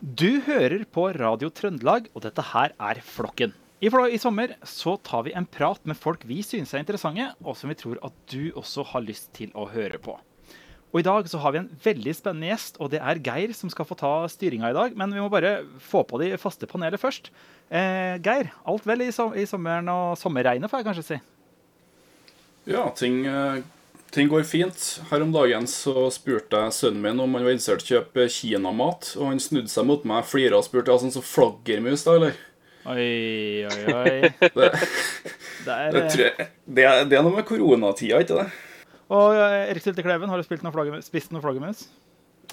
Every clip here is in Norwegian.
Du hører på Radio Trøndelag, og dette her er Flokken. I, sommer så tar vi en prat med folk vi synes er interessante, og som vi tror at du også har lyst til å høre på. Og I dag så har vi en veldig spennende gjest, og det er Geir som skal få ta styringa i dag. Men vi må bare få på de faste panelet først. Eh, Geir, alt vel i, som, i sommeren og sommerregnet, får jeg kanskje si? Ja, ting, eh, ting går fint. Her om dagen så spurte jeg sønnen min om han var interessert i å kjøpe kinamat, og han snudde seg mot meg, flira og spurte ja, sånn som flaggermus, da, eller? Oi, oi, oi. Det, Det er, det, jeg, det, er, det er noe med koronatida, ikke det? Og Erik Sylte Kleven, har du spilt noe flagge, spist noe flaggermus?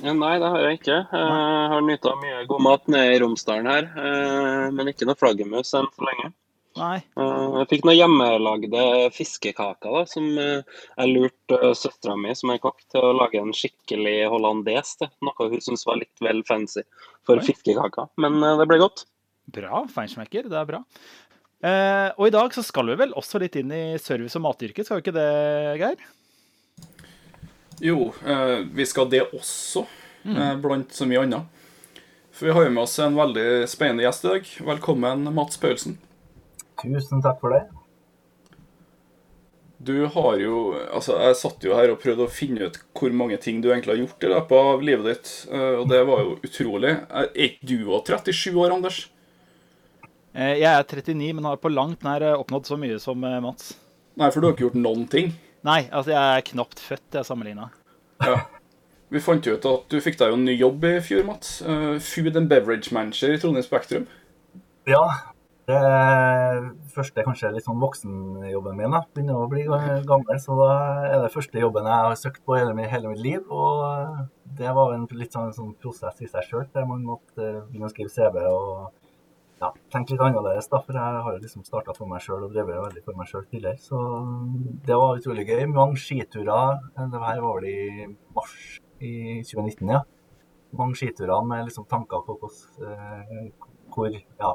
Nei, det har jeg ikke. Jeg har nyta mye god mat nede i Romsdalen her, eh, men ikke noe flaggermus enn så lenge. Nei. Eh, Jeg fikk noen hjemmelagde fiskekaker da, som eh, jeg lurte eh, søstera mi, som er kokk, til å lage en skikkelig hollandes til. Noe hun syntes var litt vel fancy for Oi. fiskekaker. Men det ble godt. Bra. Feinschmecker. Det er bra. Eh, og i dag så skal vi vel også litt inn i service- og matyrket, skal vi ikke det, Geir? Jo, eh, vi skal det også, eh, blant så mye annet. For vi har jo med oss en veldig spennende gjest i dag. Velkommen, Mats Paulsen. Tusen takk for det. Du har jo Altså, jeg satt jo her og prøvde å finne ut hvor mange ting du egentlig har gjort i løpet av livet ditt, eh, og det var jo utrolig. Er ikke du òg 37 år, Anders? Eh, jeg er 39, men har på langt nær eh, oppnådd så mye som Mats. Nei, for du har ikke gjort noen ting. Nei, altså jeg er knapt født, jeg sammenligna. Ja. Vi fant jo ut at du fikk deg jo en ny jobb i fjor, Mats. Eh, Food and Beverage Manager i Trondheim Spektrum. Ja, det er første kanskje litt sånn voksenjobben min. da. Begynner å bli gammel, så da er det første jobben jeg har søkt på hele, hele mitt liv. Og det var en litt sånn, sånn prosess i seg sjøl, der man måtte eh, begynne å skrive CV og ja, tenke litt annerledes. da, For jeg har jo liksom starta for meg sjøl og drevet veldig for meg sjøl tidligere. Så det var utrolig gøy. Mange skiturer. Det her var vel i mars i 2019, ja. Mange skiturer med liksom tanker på hvordan, eh, hvor ja,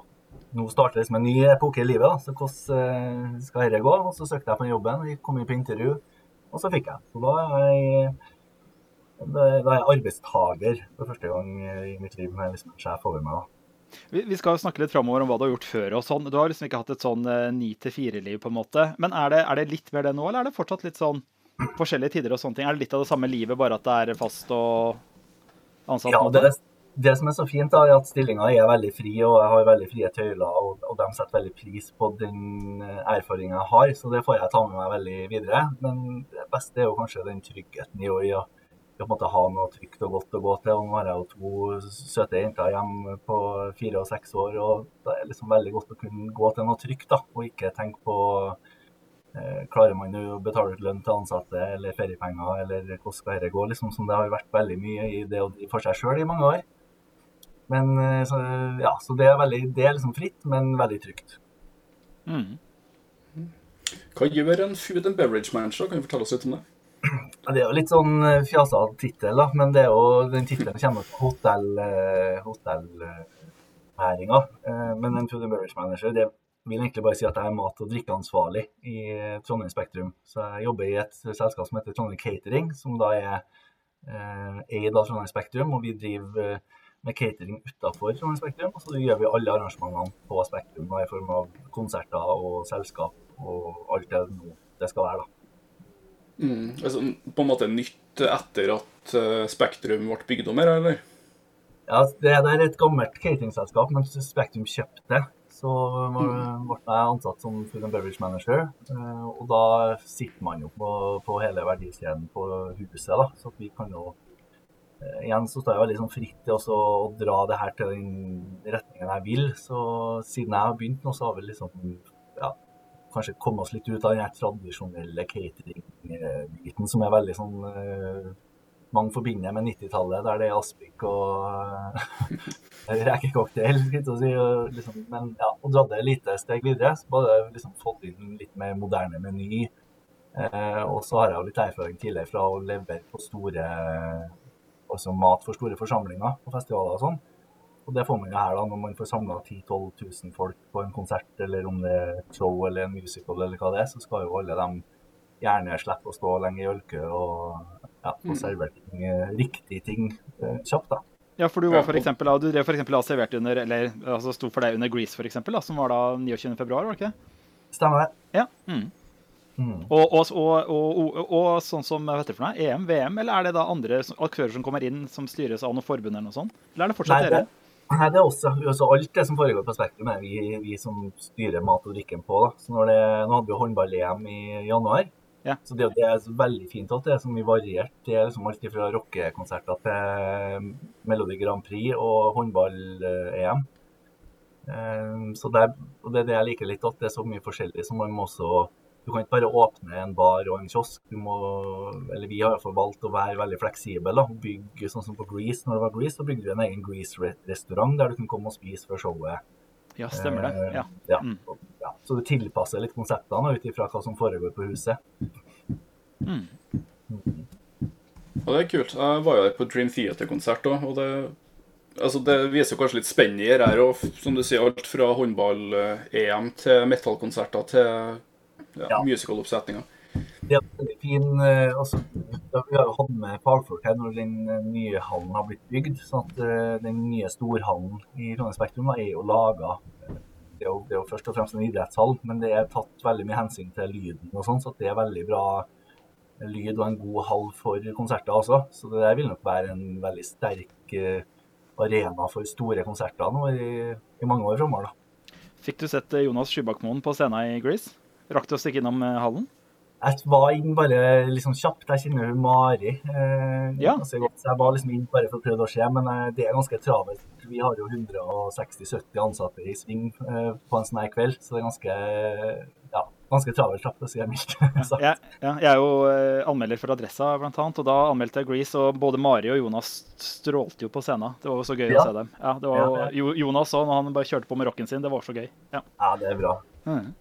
nå starter liksom en ny epoke i livet, da. så hvordan eh, skal dette gå? Og så søkte jeg på jobben, vi kom inn på intervju, og så fikk jeg. Så da er jeg, da er jeg arbeidstager for første gang i mitt liv med liksom en sjef over meg. da. Vi, skal snakke litt framover om hva du har gjort før og sånn. Du har liksom ikke hatt et sånn ni til fire-liv, på en måte. Men er det, er det litt mer det nå, eller er det fortsatt litt sånn forskjellige tider og sånne ting? Er det litt av det samme livet, bare at det er fast og ansatt? Ja, det, det som er så fint, da, er at stillinga er veldig fri, og jeg har veldig frie tøyler. Og, og de setter veldig pris på den erfaringa jeg har, så det får jeg ta med meg veldig videre. Men det beste er jo kanskje den tryggheten i å, i å, i å måte ha noe trygt og godt å gå til. Og nå har jeg jo to søte jenter hjemme på fire og seks år, og det er liksom veldig godt å kunne gå til noe trygt, da, og ikke tenke på Eh, Klarer man å betale ut lønn til ansatte eller feriepenger, eller hvordan skal dette gå? Liksom, som det har vært veldig mye i det for seg sjøl i mange år. Men eh, så, ja, så det er, veldig, det er liksom fritt, men veldig trygt. Mm. Hva gjør en Food and Beverage Manager? Kan du fortelle oss litt om det? Ja, Det er jo litt sånn eh, fjasete tittel, men det er jo, den tittelen kommer fra hotell, eh, hotellnæringa. Eh, Men en food and beverage manager det vil egentlig bare si at jeg er mat- og drikkeansvarlig i Trondheim Spektrum. Så jeg jobber i et selskap som heter Trondheim Catering, som da er eh, eid av Trondheim Spektrum. Og vi driver med catering utafor Trondheim Spektrum. Og så gjør vi alle arrangementene på Spektrum da, i form av konserter og selskap og alt det nå det skal være. da. Mm. Altså, på en måte nytt etter at eh, Spektrum ble bygd om her, eller? Ja, det der er et gammelt cateringselskap, men Spektrum kjøpte det. Så ble jeg ansatt som food and beverage manager. eh, Og da sitter man jo på, på hele verdikjeden på huset, da. Så vi kan jo Igjen så står jeg veldig sånn fritt til å dra det her til den retningen jeg vil. Så siden jeg har begynt nå, så har vi liksom ja, kanskje kommet oss litt ut av den her tradisjonelle catering-biten, som er veldig sånn eh, mange forbinder med 90-tallet, der det er aspik og eh, rekecocktail. Si, og liksom, men ja, og dra det et lite steg videre. Så bare liksom fått inn litt mer moderne meny. Eh, og så har jeg jo litt erfaring tidligere fra å levere på store altså mat for store forsamlinger på festivaler og sånn. Og det får man jo her da, når man får samla 10 000-12 000 folk på en konsert, eller om det er et show eller en musical eller hva det er, så skal jo alle dem gjerne slippe å stå lenge i ølkø og ja, få servert ting, eh, riktige ting eh, kjapt. da. Ja, for du var for eksempel, da, du drev for eksempel servert under, eller altså sto for deg under Grease, for eksempel, da, som var da 29. februar, var det ikke det? Stemmer det. Ja. Mm. Mm. Og, og, og, og, sånn som vet du for noe, EM, VM, eller er det da andre aktører som kommer inn som styres av noe forbund eller noe sånt? Eller er det fortsatt dere? nei, det er også, også alt det som foregår på Spektrum, er vi, vi som styrer mat og drikken på. Da. Så det, nå hadde vi håndball-EM i januar. Ja. Så det, det er veldig fint at det er så mye variert. Det er liksom alt fra rockekonserter til Melodi Grand Prix og håndball-EM. Eh, Så det og det er det jeg liker litt, at det er så mye forskjellig. Så man må også Du kan ikke bare åpne en bar og en kiosk. Du må, eller vi har iallfall valgt å være veldig fleksible. Da. Bygge sånn som på Grease. Når det var Grease, så bygde vi en egen Grease-restaurant der du kunne komme og spise før showet. Ja, stemmer det. Eh, Ja. Ja. Mm. ja. Så du tilpasser litt konseptene ut ifra hva som foregår på huset. Mm. Og det er kult. Jeg var jo der på Dream Theater-konsert òg, og det Altså, Det viser kanskje litt spennet i det her, òg. som du sier, alt fra håndball-EM til metallkonserter til ja, Ja. musicaloppsetninger. Det er veldig fin eh, altså, da Vi har jo hatt med fagfolk her når den eh, nye hallen har blitt bygd. sånn at eh, Den nye storhallen i Trondheim Spektrum er jo laga det, det er jo først og fremst en idrettshall, men det er tatt veldig mye hensyn til lyden. og sånn, Så det er veldig bra lyd og en god hall for konserter også. Så det der vil nok være en veldig sterk arena for store konserter nå i, i mange år framover. Fikk du sett Jonas Skybakmoen på scenen i Grease? Rakk du å stikke innom eh, hallen? Jeg var inn bare liksom kjapt. Jeg kjenner hun Mari eh, Ja. ganske godt. Så jeg var liksom inn bare for å prøve å se, men eh, det er ganske travelt. Vi har jo 160-70 ansatte i sving eh, på en sånn her kveld, så det er ganske ja, ganske travelt, for å si det mildt. sagt. Jeg, ja, jeg er jo eh, anmelder for Adressa, blant annet, og da anmeldte jeg Grease, og både Mari og Jonas strålte jo på scenen. Det var jo så gøy Ja. å se dem. Ja, det var Ja, jo, Jo- Jonas òg, når han bare kjørte på med rocken sin. Det var så gøy. Ja. Ja, det er bra. Mhm.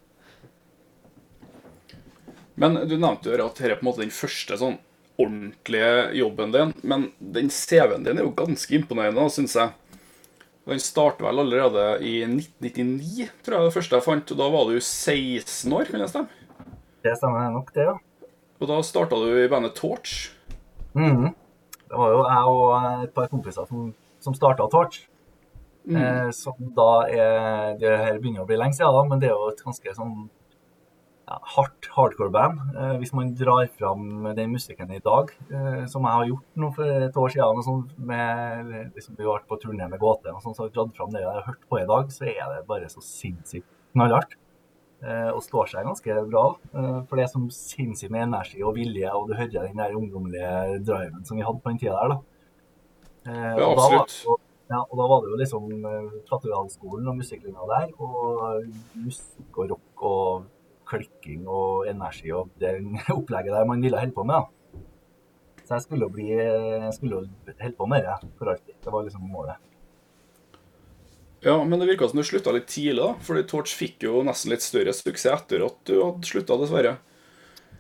Men du nevnte jo at dette er på en måte den første sånn ordentlige jobben din. Men den CV-en din er jo ganske imponerende, syns jeg. Den starter vel allerede i 1999, tror jeg det første jeg fant. Og da var du 16 år, kan det stemme? Det stemmer nok, det, ja. Og da starta du i bandet Torch. Mm. Det var jo jeg og et par kompiser som, som starta Torch. Mm. Eh, som da er Det her begynner å bli lenge siden, da, men det er jo et ganske sånn hardt hardcore-band. Eh, hvis man drar fram den musikken i dag, eh, som jeg har gjort nå for et år siden, og sånn, med, liksom, vi har vært på turné med Gåte, og sånt, så har vi dratt fram det jeg har hørt på i dag, så er det bare så sinnssykt knallhardt. Eh, og står seg ganske bra. Eh, for det er som sinnssykt med energi og vilje, og du hører den der ungdommelige driven som vi hadde på den tida der. da. Eh, Ja, og da absolutt. Ja, og da var det jo liksom eh, Katedralskolen og musikklinja der, og musikk og rock og klikking og energi og det opplegget der man ville holde på med. da. Så jeg skulle jo bli jeg skulle jo holde på med det for alltid. Det var liksom målet. Ja, men det virka som du slutta litt tidlig, da. Fordi Torch fikk jo nesten litt større suksess etter at du hadde slutta, dessverre.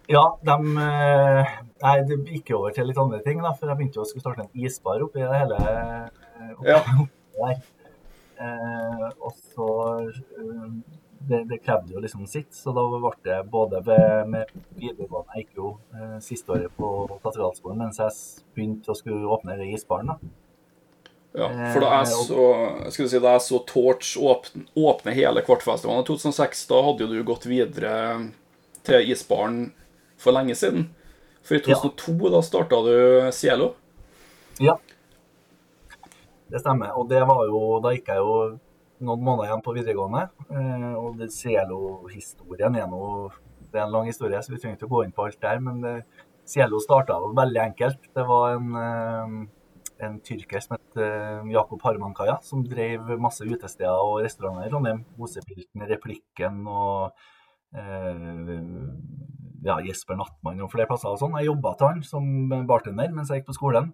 Ja, de eh, Nei, det gikk over til litt andre ting, da. For jeg begynte jo å skulle starte en isbar oppi det hele eh, oppi, Ja. oppi der. Eh, og så eh, det, det krevde jo liksom sitt, så da ble det både ved, med videregående Jeg gikk jo eh, siste året på Katedralskolen mens jeg begynte å skulle åpne isbaren. da. Ja, for da jeg Eh, så, skal si, da jeg så Torch åpne, åpne hele Kvartfestivalen i 2006, da hadde jo du gått videre til isbaren for lenge siden. For i Ja. 2002 da starta du Cielo. Ja. Det stemmer. Og det var jo Da gikk jeg jo noen måneder igjen på videregående. eh, Og det Cielo-historien er nå Det er en lang historie, så vi trenger ikke å gå inn på alt der. Men det, Cielo starta veldig enkelt. Det var en, eh, en tyrker som het eh, Jakob Harmankaya, som drev masse utesteder og restauranter i Trondheim. Mosepilten, Replikken og eh, ja, Jesper Nattmann og flere plasser og sånn. Jeg jobba til han som bartender mens jeg gikk på skolen.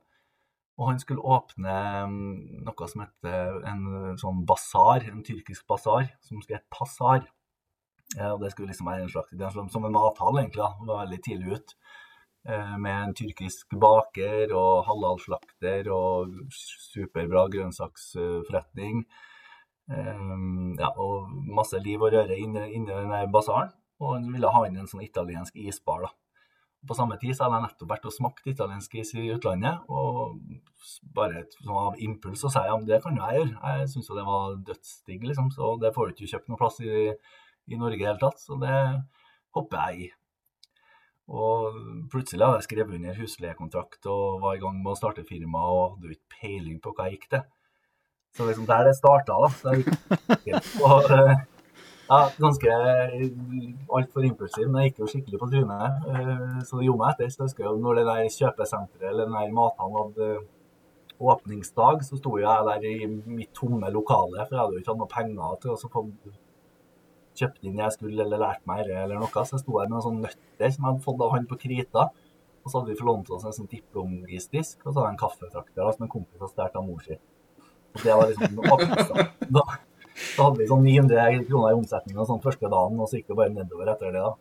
Og han skulle åpne mm, noe som heter en sånn basar, en tyrkisk basar, som skulle hete Passar. Eh, og det skulle liksom være en slags det er som en mathall, egentlig. da, det var veldig tidlig ut. Eh, med en tyrkisk baker og halalslakter og superbra grønnsaksforretning. Eh, ja, og masse liv og røre inni inni den basaren. Og han ville ha inn en sånn italiensk isbar. da. På samme tid så hadde jeg nettopp vært og smakt italiensk is i utlandet. Og bare sånn av impuls så sa jeg ja, det kan jo jeg gjøre. Jeg syntes jo det var dødsdigg, liksom. Så det får du ikke kjøpt noe plass i, i Norge i det hele tatt. Så det hopper jeg i. Og plutselig hadde jeg skrevet under husleiekontrakt og var i gang med å starte firma og hadde jo ikke peiling på hva jeg gikk til. Så liksom der det starta, da. Så jeg gikk, og, ja, ganske altfor impulsiv, men jeg gikk jo skikkelig på trynet. eh, Så det gjorde meg etter. Så jeg husker jo når det der kjøpesenteret eller den der mathallen hadde åpningsdag, så sto jeg der i mitt tomme lokale, for jeg hadde jo ikke hatt noe penger til å få kjøpt inn jeg skulle eller lært meg det eller noe. Så jeg sto der med noen sånne nøtter som jeg hadde fått av han på Krita. Og så hadde vi forlånt oss en sånn diplomgisdisk, og så hadde jeg en kaffetrakter som en kompis hadde stjålet av mor si. Og det var liksom. Da, da hadde vi sånn 900 kroner i omsetning sånn første dagen, og så gikk det bare nedover etter det. da.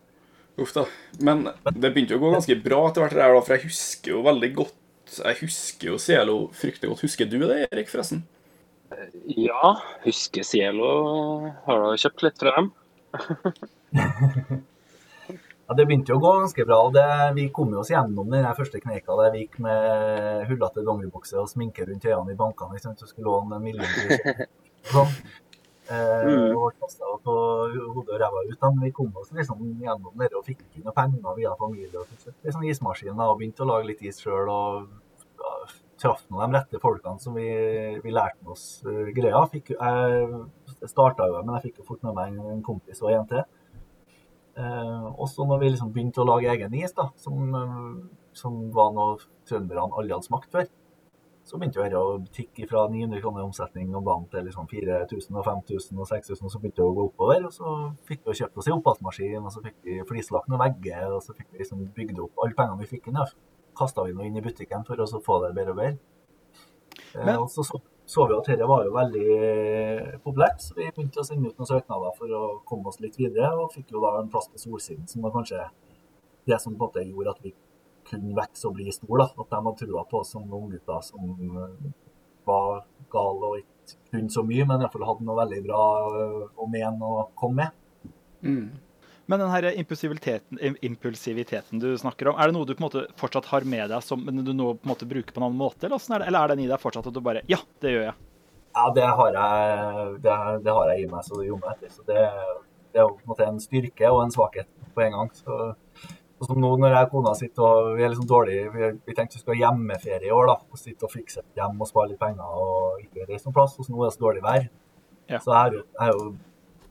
Uff da. Men det begynte jo å gå ganske bra etter hvert, det der, da, for jeg husker jo veldig godt Jeg husker jo Cielo fryktelig godt. Husker du det, Erik, forresten? Ja, husker Cielo. Har du kjøpt litt fra dem? Ja, Det begynte jo å gå ganske bra. og det, Vi kom jo oss gjennom den første kneika der vi gikk med hullete dongeribukse og sminke rundt øynene i bankene liksom, og skulle låne en million. Sånn. Eh, Mm. og ble kastet på hodet og ræva ut. Men vi kom oss liksom gjennom det og fikk inn noen penger via familie. og litt sånn og begynte å lage litt is sjøl. Og ja, traff nå de rette folkene som vi, vi lærte oss uh, greia. Fikk, jeg starta jo, men jeg fikk jo fort med meg en, en kompis og en til. Eh, også når vi liksom begynte å lage egen is, da, som, som var noe trønderne aldri hadde smakt før, så begynte det å tikke fra 900 kroner i omsetning og dagen til liksom 4000 og 5000 og 6000, og så begynte det å gå oppover. Og så fikk vi kjøpt oss en oppvaskmaskin, og så fikk vi flislagt noen vegger, og så fikk vi liksom bygd opp alle pengene vi fikk inn. Kasta vi noe inn i butikken for å få det bedre og bedre. Eh, Men- og så, så så vi at dette var jo veldig populært, så vi begynte å sende ut noen søknader for å komme oss litt videre, og fikk jo da en plass på Solsiden, som var kanskje det som på en måte gjorde at vi kunne vokse og bli stor. da, At de hadde trua på oss som unggutter som eh, var gale og ikke kunne så mye, men iallfall hadde noe veldig bra eh, å mene og komme med. Mm. Men den her impulsiviteten, impulsiviteten du snakker om, er det noe du på en måte fortsatt har med deg som du nå på en måte bruker på en annen måte? Eller, er det? eller er den i deg fortsatt at du bare Ja, det gjør jeg. Ja, det har jeg, det, det har jeg i meg, så det gjorde meg etter. Så det, det er jo på en måte en styrke og en svakhet på en gang. Så, og som nå når jeg og kona sitter og vi er liksom dårlige, vi, vi tenkte vi skulle ha hjemmeferie i år, da. Og sitte og fikse et hjem og spare litt penger og ikke reise noen plass. Og så nå er det så dårlig vær. Ja. Så jeg jeg jo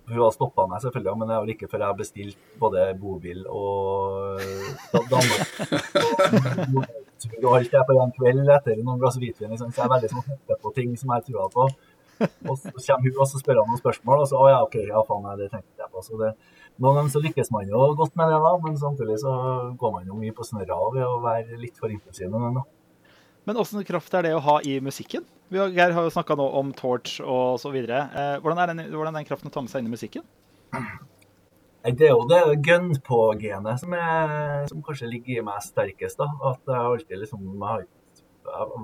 hun har stoppa meg, selvfølgelig, men det er jo like før jeg har bestilt både bobil og Danmark. Og alt er på en kveld etter noen glass hvitvin. Liksom. Så jeg er veldig sånn på ting som jeg tror på. Og så kommer hun og så spør han noen spørsmål, og så å ja, OK, ja faen, det tenkte jeg på. Så det, noen ganger så lykkes man jo godt med det, da, men samtidig så går man jo mye på snørra ved å være litt for impulsiv noen ganger. Men åssen kraft er det å ha i musikken? Vi har, Geir har jo snakka nå om Torch og så videre. Eh, hvordan, er den, hvordan er den kraften å ta med seg inn i musikken? Det er jo det gun-på-genet som, som kanskje ligger i meg sterkest. da, At jeg alltid liksom jeg har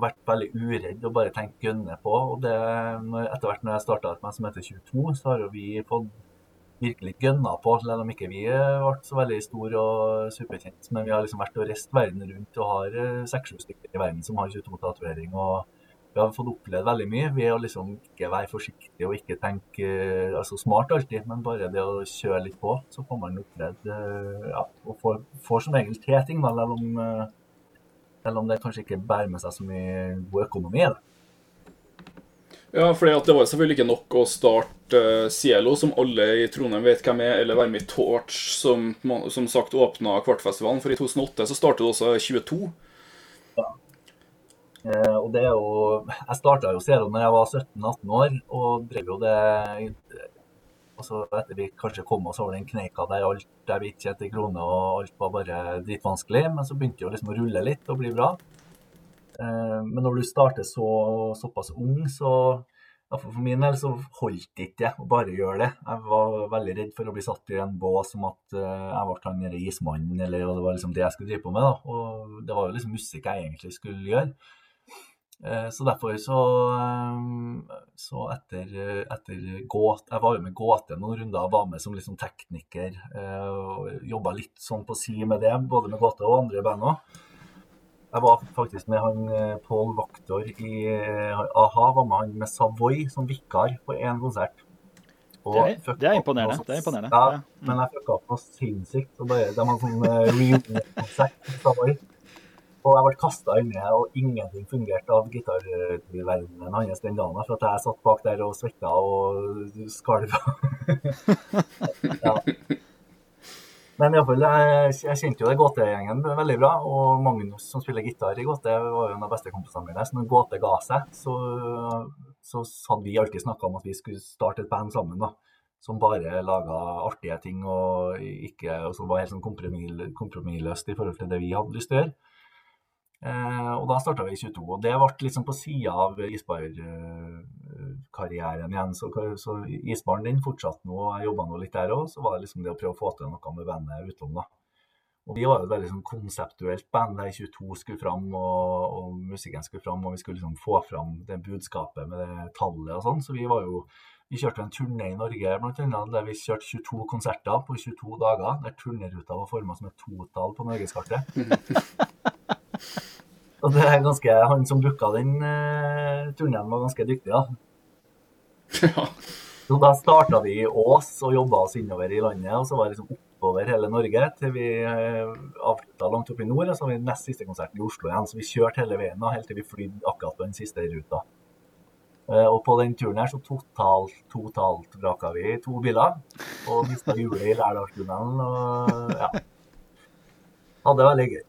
vært veldig uredd og bare tenkt gønne på. og det, Etter hvert når jeg starta et band som heter 22, så har jo vi fått virkelig gønna på, selv om ikke vi ble så veldig store og superkjent. Men vi har liksom vært og reist verden rundt og har eh, seks-sju stykker i verden som har 22-tatovering. og vi har fått opplevd veldig mye ved å liksom ikke være forsiktig og ikke tenke eh, altså smart alltid, men bare det å kjøre litt på, så får man opplevd eh, ja, og får, får som regel tre ting, da, selv om, selv om det kanskje ikke bærer med seg så mye god økonomi. Da. Ja, for det var selvfølgelig ikke nok å starte uh, Cielo, som alle i Trondheim vet hvem er, eller være med i Torch, som som sagt åpna Kvartfestivalen. For i 2008 så startet det også 22. Eh, og det er jo Jeg starta jo Cielo når jeg var 17-18 år, og drev jo det altså etter vi kanskje kom oss over den kneika der alt der vi ikke tjente kroner og alt var bare dritvanskelig, men så begynte det liksom å rulle litt og bli bra. Eh, men når du starter så, såpass ung, så for min del så holdt det ikke å bare gjøre det. Jeg var veldig redd for å bli satt i en bås som at eh, jeg ble han derre ismannen, eller og det var liksom det jeg skulle drive på med. da. Og det var jo liksom musikk jeg egentlig skulle gjøre. Eh, så derfor så, eh, så etter, etter gåte Jeg var jo med gåte noen runder, var med som liksom tekniker. eh, og Jobba litt sånn på si med det, både med gåte og andre band òg. Jeg var faktisk med han Pål Paul Waktor i a-ha. Var med han med Savoy som vikar på én konsert. Og Det er- det er imponerende, noe det er imponerende, Ja, ja. men jeg fucka opp noe sinnssykt. Så bare, de hadde sånn uh, reunion-konsert på Savoy. Og jeg ble kasta inn i og ingenting fungerte av gitarverdenen hans den dagen. For at jeg satt bak der og svetta og skalv. ja. Men iallfall, jeg, jeg kjente jo det Gåte-gjengen veldig bra. Og Magnus, som spiller gitar i Gåte, var jo en av bestekompisene mine. Så når Gåte ga seg, så, så hadde vi alltid snakka om at vi skulle starte et band sammen. da som bare laga artige ting og ikke og som var helt sånn kompromilløst i forhold til det vi hadde lyst til å gjøre. Eh, og da starta vi i 22, og det ble liksom på sida av isbarkarrieren igjen. Så, så isbaren din fortsatte nå, og jeg jobba nå litt der òg. Så var det liksom det å prøve å få til noe med bandet utenom, da. Og vi var jo et veldig sånn konseptuelt band der 22 skulle fram, og, og musikken skulle fram, og vi skulle liksom få fram det budskapet med det tallet og sånn. Så vi var jo vi kjørte en turné i Norge blant annet, der vi kjørte 22 konserter på 22 dager. Der turneruta var forma som et totall på norgeskartet. og det er ganske, Han som booka den uh, turneen, var ganske dyktig. da. Ja. Så da starta vi i Ås og jobba oss innover i landet. Og så var det liksom oppover hele Norge til vi uh, avslutta langt oppe i nord. Og så var vi nest siste konserten i Oslo igjen. Så vi kjørte hele veien da, helt til vi flydde akkurat på den siste ruta. Eh, Og på den turen her så totalt, totalt vraka vi to biler. Og mista hjulet i Lærdalstunnelen. Og ja. Hadde det veldig gøy.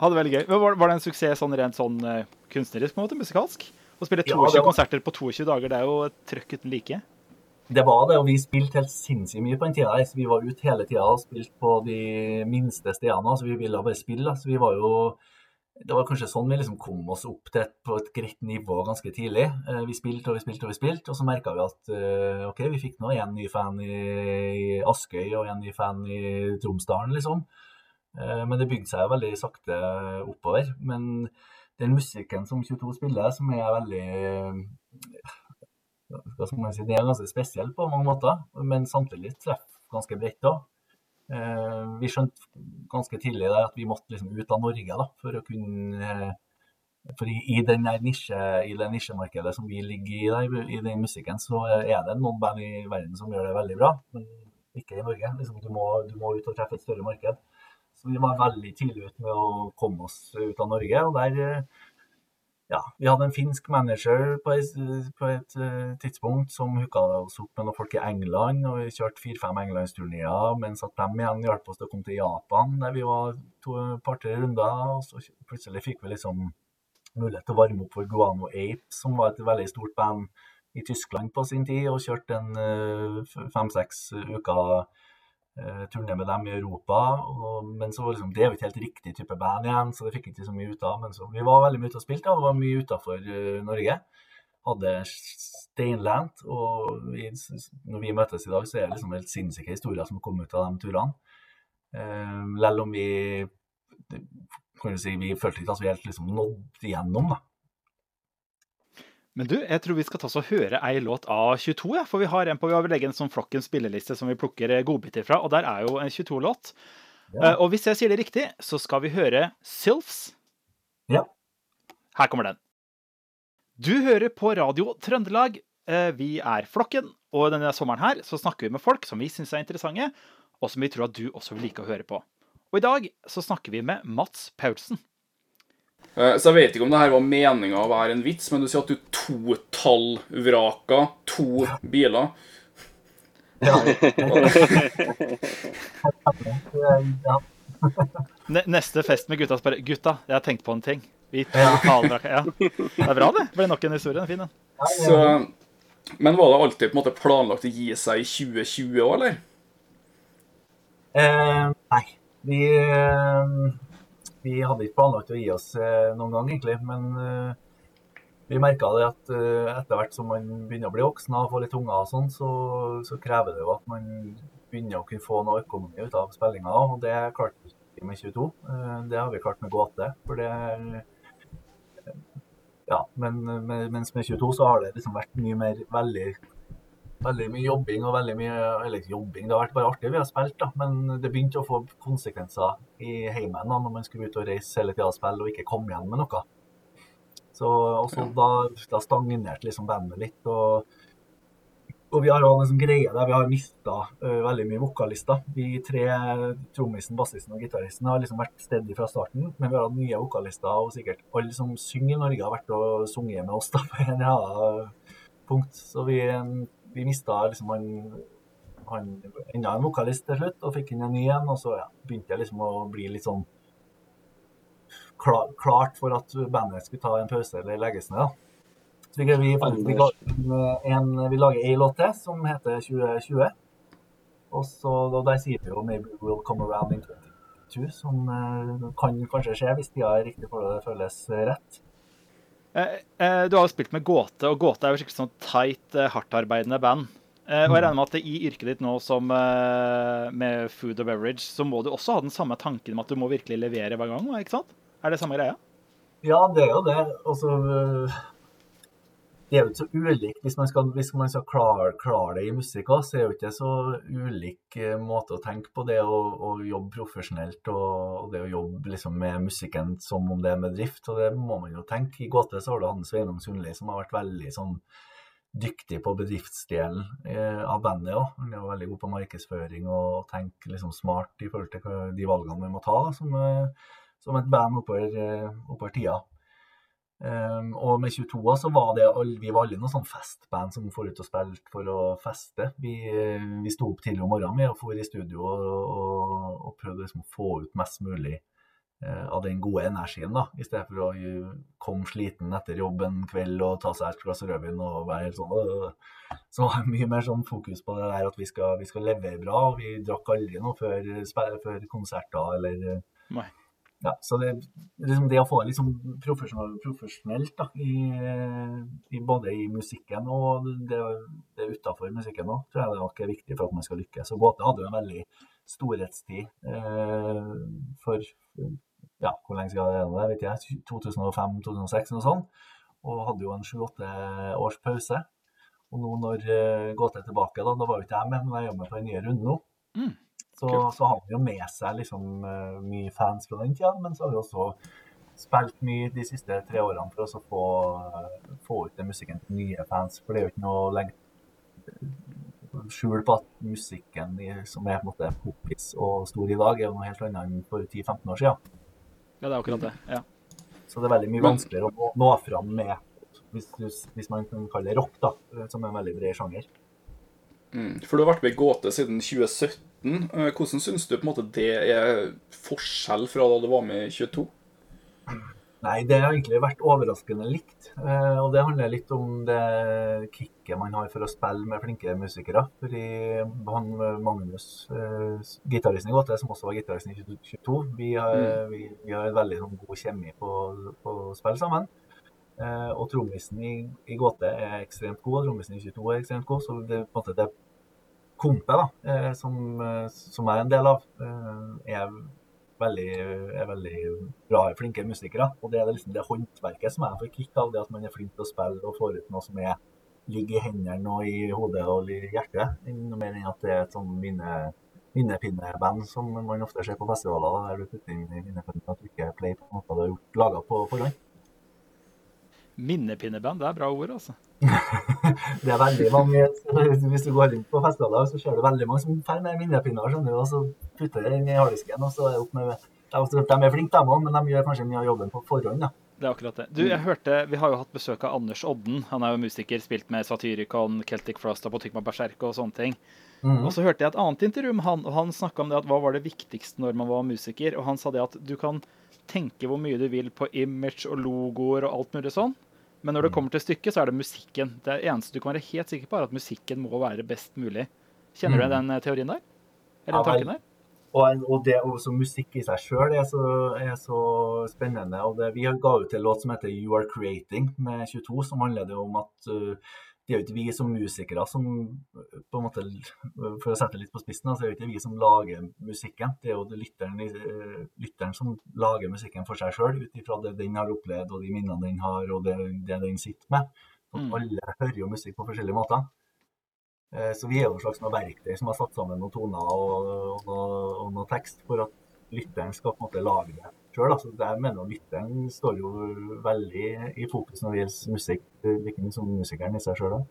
Hadde det veldig gøy. Var, var det en suksess sånn rent sånn eh, kunstnerisk, på en måte, musikalsk? Å spille Ja, 22 ja, var- konserter på 22 dager, det er jo et trøkk uten like. Det var det, og vi spilte helt sinnssykt mye på den tida. Vi var ute hele tida og spilte på de minste stedene. så Vi ville bare spille. så vi var jo Det var kanskje sånn vi liksom kom oss opp til et, på et greit nivå ganske tidlig. Eh, Vi spilte og vi spilte og vi spilte, og så merka vi at eh, OK, vi fikk nå en ny fan i, Askøy og en ny fan i Tromsdalen, liksom. Eh, Men det bygde seg veldig sakte oppover. Men den musikken som 22 spiller, som er veldig hva skal man si, Det er ganske spesiell på mange måter, men samtidig treffer ganske bredt òg. Eh, vi skjønte ganske tidlig at vi måtte liksom ut av Norge da, for å kunne For i, den nisje, i det nisjemarkedet som vi ligger i der, i den musikken, så er det noen band i verden som gjør det veldig bra, men ikke i Norge. Liksom, du, må, du må ut og treffe et større marked. Så vi var veldig tidlig ute med å komme oss ut av Norge. og der eh, ja, vi hadde en finsk manager på et, på et eh, tidspunkt som hooka oss opp med noen folk i England. og Vi kjørte fire-fem englandsturneer, mens at de igjen hjalp oss til å komme til Japan, der vi var to par-tre runder. og Så plutselig fikk vi liksom mulighet til å varme opp for Guano Ape, som var et veldig stort band i Tyskland på sin tid, og kjørte en eh, fem-seks uker turné med dem i Europa. Og, men så var liksom, det er jo ikke helt riktig type band igjen, så det fikk ikke så mye ut av. Men så, vi var veldig mye ute og spilte, og var mye utafor Norge. Hadde steinlendt. Og vi, når vi møtes i dag, så er det liksom helt sinnssyke historier som kom ut av de turene. Uh, Lell om vi kan du si, vi følte ikke at vi helt liksom nådde igjennom, da. Men du, jeg tror vi skal ta oss og høre ei låt av 22, ja. For vi har en på, vi har vel en sånn flokkens spilleliste som vi plukker eh, godbiter fra, og der er jo en 22-låt. Ja. og hvis jeg sier det riktig, så skal vi høre Sylphs. Ja. Her kommer den. Du hører på Radio Trøndelag. Uh, Vi er Flokken, og denne sommeren her så snakker vi med folk som vi syns er interessante, og som vi tror at du også vil like å høre på. Og i dag så snakker vi med Mats Paulsen. Eh, Så jeg vet ikke om det her var meninga å være en vits, men du sier at du totallvraka to biler. Ja. ja. Neste fest med gutta spør Gutta, jeg har tenkt på en ting. Vi Ja. totalvraka. Ja. Det er bra, det. Det blir nok en historie. Er fin, den. Så, men var det alltid på en måte planlagt å gi seg i 2020 òg, eller? Eh, nei. Vi, eh, vi hadde ikke planlagt å gi oss eh, noen gang, egentlig. Men eh, vi merka det at eh, etter hvert som man begynner å bli voksen og få litt unger og sånn, så, så krever det jo at man begynner å kunne få noe økonomi ut av spillinga. Og det klarte vi ikke med 22. Eh, det har vi klart med gåte. For det ja, men med, mens med 22 så har det liksom vært mye mer veldig veldig mye jobbing og veldig mye Eller jobbing, det har vært bare artig vi har spilt, da. Men det begynte å få konsekvenser i heimen da, når man skulle ut og reise hele tida og spille og ikke komme igjen med noe. Så også Ja. da, da stagnerte liksom bandet litt. og og vi har en sånn greie der vi har mista veldig mye vokalister. Vi tre, trommisen, bassisten og gitaristen, har liksom vært stedige fra starten. Men vi har hatt nye vokalister, og sikkert alle som synger i Norge, har vært og sunget med oss da, på en eller annen punkt. Så vi, vi mista liksom han, han enda en vokalist til slutt, og fikk inn en ny en. Og så ja, begynte det liksom å bli litt sånn klar, klart for at bandet skulle ta en pause eller legges ned. da. Så vi, vi, vi, en, vi lager ei låt til som heter 2020. Og, så, og der sier vi jo 'Maybe we'll come around in 2022', som eh, kan kanskje skje hvis tida er riktig for det det føles rett. Eh, eh, du har jo spilt med Gåte, og Gåte er jo skikkelig sånn tight, eh, hardtarbeidende band. Og jeg regner med at i yrket ditt nå som med food og beverage, så må du også ha den samme tanken om at du må virkelig levere hver gang? ikke sant? Er det samme greia? Ja, det er jo det. Altså, det er jo ikke så ulikt. Hvis man skal, hvis man skal klare, klare det i musikk òg, så er det jo ikke så ulik eh, måte å tenke på det å, å jobbe profesjonelt og, det å jobbe liksom med musikken som om det er med drift. Og det må man jo tenke. I Gåte så har du Hanne Sveinung Sundli som har vært veldig sånn dyktig på bedriftsdelen eh, av bandet òg. Han er jo veldig god på markedsføring og tenker liksom smart i forhold til de valgene vi må ta da, som, eh, som et band oppover, eh, oppover tida. Um, og med 22 år så var det vi var alle noen sånn festband som for ut og spilte for å feste. Vi, vi sto opp tidlig om morgenen med og for i studio og, og, og prøvde liksom å få ut mest mulig uh, av den gode energien, da, i stedet for å uh, komme sliten etter jobb en kveld og ta seg et glass rødvin og være helt sånn uh, Så var det mye mer sånn fokus på det der at vi skal, vi skal levere bra. og Vi drakk aldri noe før, før konserter eller Nei. Ja, så det, liksom det å få det liksom profesjonelt, profesjonelt da, i, i, både i musikken og det, det utafor musikken òg, tror jeg nok er viktig for at man skal lykkes. Så Gåte hadde jo en veldig storhetstid eh, for ja, hvor lenge siden er det, vet jeg, 2005-2006 og sånn. Og hadde jo en sju-åtte års pause. Og nå når eh, Gåte er tilbake, da, da var jo ikke jeg med, men jeg jobber på den nye runden nå. Mm, Så, så har vi jo med seg liksom eh, mye fans fra den tida, men så har vi også spilt mye de siste tre årene for å få, eh, få ut den musikken til nye fans. For det er jo ikke noe lenge skjul på at musikken som er på en måte poppis og stor i dag, er jo noe helt annet enn for 10-15 år siden. Ja, det er akkurat det. ja. Så det er veldig mye vanskeligere å nå, fram med, hvis, hvis, hvis man kan kalle det rock, da, som er en veldig bred sjanger. Mm. For du har vært med i Gåte siden 2017. Eh, Hvordan syns du på en måte det er forskjell fra da du var med i 22? Nei, det har egentlig vært overraskende likt. Eh, og det handler litt om det kicket man har for å spille med flinke musikere. Fordi han Magnus, eh, gitaristen i Gåte, som også var gitaristen i 22, vi har, vi, vi har veldig sånn, god kjemi på, på å spille sammen. Og trommisen i, i Gåte er ekstremt god, og trommisen i 22 er ekstremt god. Så det, på en måte, det kompet da, eh, som, eh, som er en del av, eh, er veldig, er veldig bra, flinke musikere. Og det er liksom det håndverket som jeg får kick av, det at man er flink til å spille og får ut noe som er, ligger i hendene og i hodet og i hjertet. Noe mer enn at det er et sånn minne, minnepinneband som man ofte ser på festivaler, der du putter inn minnepinner og trykker play på noe du har gjort laga på forhånd. Minnepinneband, det er bra ord, altså. Det er veldig mange, Hvis du går inn på festivaler, så ser du veldig mange som tar med minnepinner, skjønner du, og så putter de inn i harddisken, og så er det opp med De er flinke, dem òg, men de gjør kanskje mye av jobben på forhånd. da. Det er akkurat det. Du, jeg hørte, Vi har jo hatt besøk av Anders Odden. Han er jo musiker, spilt med Satyricon, Celtic Frost, Apotekma Berserk og sånne ting. Mm. Og så hørte jeg et annet intervju med han, og han snakka om det at hva var det viktigste når man var musiker. Og han sa det at du kan tenke hvor mye du vil på image og logoer og alt mulig sånn, men når det kommer til stykket, så er det musikken. Det eneste du kan være helt sikker på, er at musikken må være best mulig. Kjenner du Mhm. den teorien der? Eller den tanken der? Og, og det også musikk i seg sjøl er, er så spennende. og det, Vi ga ut en låt som heter 'You Are Creating' med 22, som handler om at uh, det er jo ikke vi som musikere som på en måte, For å sette det litt på spissen, så er det ikke vi som lager musikken. Det er jo lytteren, eh, lytteren som lager musikken for seg sjøl, ut ifra det den har opplevd, og de minnene den har, og det, det den sitter med. Mm. Alle hører jo musikk på forskjellige måter. Eh, Så vi er jo et slags verktøy som har satt sammen noen toner og, og, og, og noe tekst for at lytteren skal på en måte lage det sjøl. Altså, jeg mener jo lytteren står jo veldig i fokus når det gjelder musikk, like mye som musikeren i seg sjøl.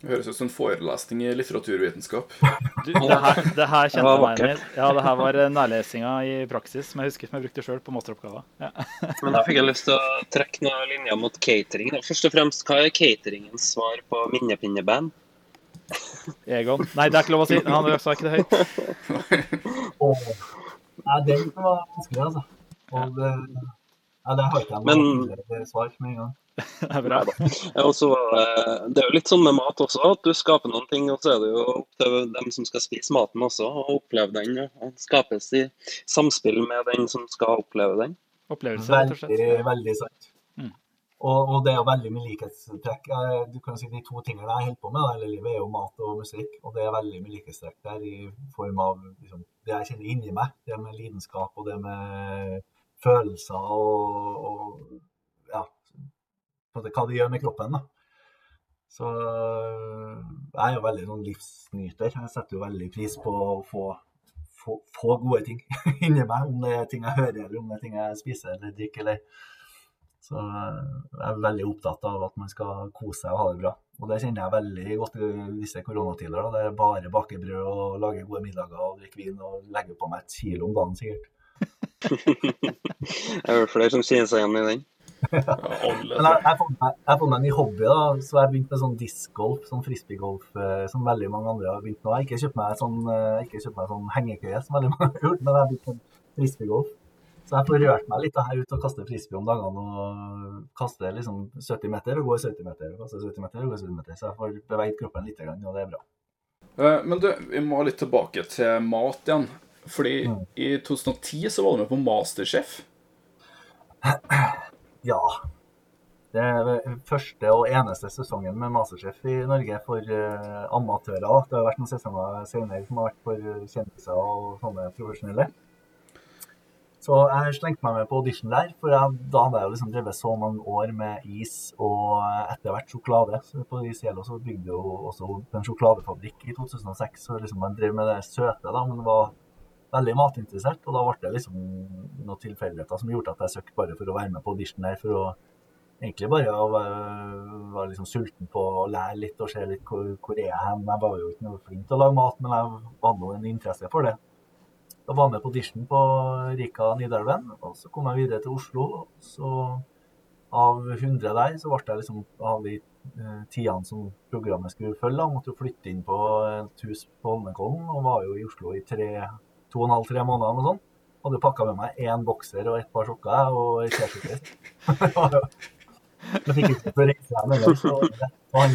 Høres ut som en forelesning i litteraturvitenskap. Du, det, her, det her kjente jeg meg igjen i. Ja, det her var eh, nærlesinga i praksis, som jeg husker som jeg brukte sjøl på masteroppgaver. Ja. Men da fikk jeg lyst til å trekke noen linjer mot catering. Først og fremst, hva er cateringens svar på minnepinneband? Egon. Nei, det er ikke lov å si. Han sa ikke det høyt. Nei, den var vanskelig, altså. Og det, ja, det har ikke jeg Men- noe svar med en gang. Det er bra. Ja, og eh, det er jo litt sånn med mat også, at du skaper noen ting, og så er det jo opp til dem som skal spise maten også, å oppleve den. Og skapes i samspill med den som skal oppleve den. Opplevelse, rett og slett. Veldig, veldig sant. Mm. Og, og det er jo veldig mye likhetstrekk. Eh, Du kan si De to tingene jeg holder på med hele livet, er jo mat og musikk. Og det er veldig mye likhetstrekk der i form av liksom, det jeg kjenner inni meg. Det med lidenskap og det med følelser og, og ja, hva det gjør med kroppen. da. Så jeg er jo veldig sånn livsnyter. Jeg setter jo veldig pris på å få, få, få gode ting inni meg. Om det er ting jeg hører, eller om det er ting jeg spiser eller drikker. eller så øh, jeg er veldig opptatt av at man skal kose seg og ha det bra. Og det kjenner jeg veldig godt i disse koronatider. da, Der jeg bare baker brød og lager gode middager og drikker vin og legger på meg et kilo om dagen sikkert. Det er vel flere som kjenner seg igjen i den. Ja, Men jeg jeg har fått meg- jeg meg en ny hobby, da, så jeg har begynt med sånn discgolf, sånn frisbeegolf, eh, som veldig mange andre har begynt med. Jeg har ikke kjøpt meg sånn, eh, ikke kjøpt meg sånn hengekøye, som veldig mange har gjort, men jeg har begynt med frisbeegolf. Så jeg får rørt meg litt da, her ute og kaster frisbee om dagene og kaster liksom 70 meter og går 70 meter og kaster 70 meter og går 70 meter. Så jeg får beveget kroppen litt, og det er bra. Eh, Men du, vi må litt tilbake til mat igjen. Fordi Mm. i 2010 så var du med på Masterchef. Ja. Det er første og eneste sesongen med Masterchef i Norge for eh, amatører. Det har vært noen sesonger senere som har vært for kjendiser og sånne profesjonelle. Så jeg slengte meg med på audition der, for jeg, da hadde jeg jo liksom drevet så mange år med is og etter hvert sjokolade. Så på Iselo så bygde jo også en sjokoladefabrikk i 2006, så liksom man drev med det søte, da, men var veldig matinteressert. Og da ble det liksom noen tilfeldigheter som gjorde at jeg søkte bare for å være med på audition der, for å egentlig bare å være, liksom sulten på å lære litt og se litt hvor, hvor er jeg hen. Jeg var jo ikke noe flink til å lage mat, men jeg hadde nå en interesse for det. Jeg var med på audition på Rika Nidelven, og så kom jeg videre til Oslo. Så av 100 der, så ble jeg liksom av de eh, tidene som programmet skulle følge. da, måtte jo flytte inn på et hus på Holmenkollen, og var jo i Oslo i tre, to og en halv, tre måneder og sånn. Hadde pakka med meg én bokser og et par sokker og ei T-skjorte. Jeg fikk ikke til å reise hjem ellers, så det var.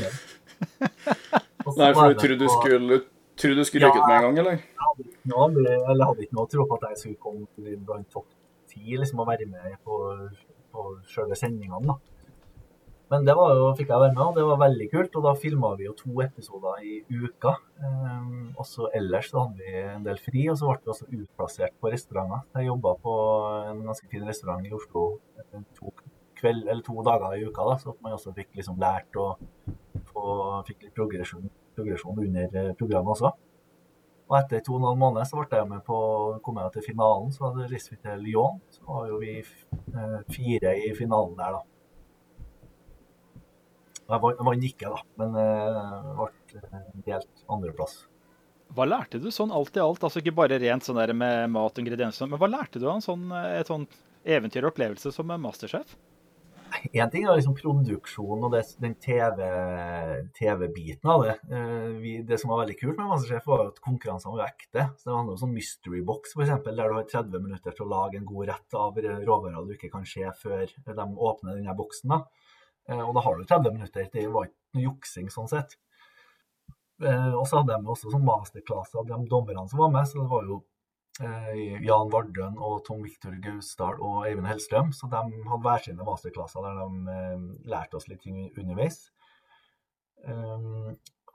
Og så Nei, for jeg du trodde du skulle ut. skulle, trodde du skulle rykket ut med en gang, eller? Ja, jeg eller hadde ikke noe tro på at jeg skulle komme blant topp ti liksom, og være med på, på selve sendingene. da. Men det var jo, fikk jeg være med, og det var veldig kult. Og da filma vi jo to episoder i uka. Um, også ellers så hadde vi en del fri, og så ble vi også utplassert på restauranter. Jeg jobba på en ganske fin restaurant i Oslo to, kveld, eller to dager i uka, da, så man også fikk liksom lært og og fikk litt progresjon, progresjon under eh, programmet også. Og etter to og en halv måned så ble jeg med på, kom jeg til finalen. Så hadde reiste vi til Lyon. Så var jo vi eh, fire i finalen der, da. Jeg vant ikke, da, men det ble eh, delt andreplass. Hva lærte du sånn alt i alt? Altså ikke bare rent sånn der med mat og ingredienser, men hva lærte du av en sånn, et sånt eventyr og opplevelse som masterchef? Én ting er liksom produksjonen og det, den TV-biten av det. Eh, vi, det som var veldig kult med Masterchef, var at konkurransene var ekte. Så det var noe sånn mystery box, eksempel, der du har 30 minutter til å lage en god rett av råvarer du ikke kan se før de åpner denne boksen. da. Eh, Og da har du 30 minutter. Det var ikke noe juksing sånn sett. Eh, Og så hadde de også sånn masterclass av de dommerne som var med. Så det var jo Jan Vardøen og Tom Viktor Gausdal og Eivind Hellstrøm. Så de hadde hver sine masterklasser der de eh, lærte oss litt ting underveis.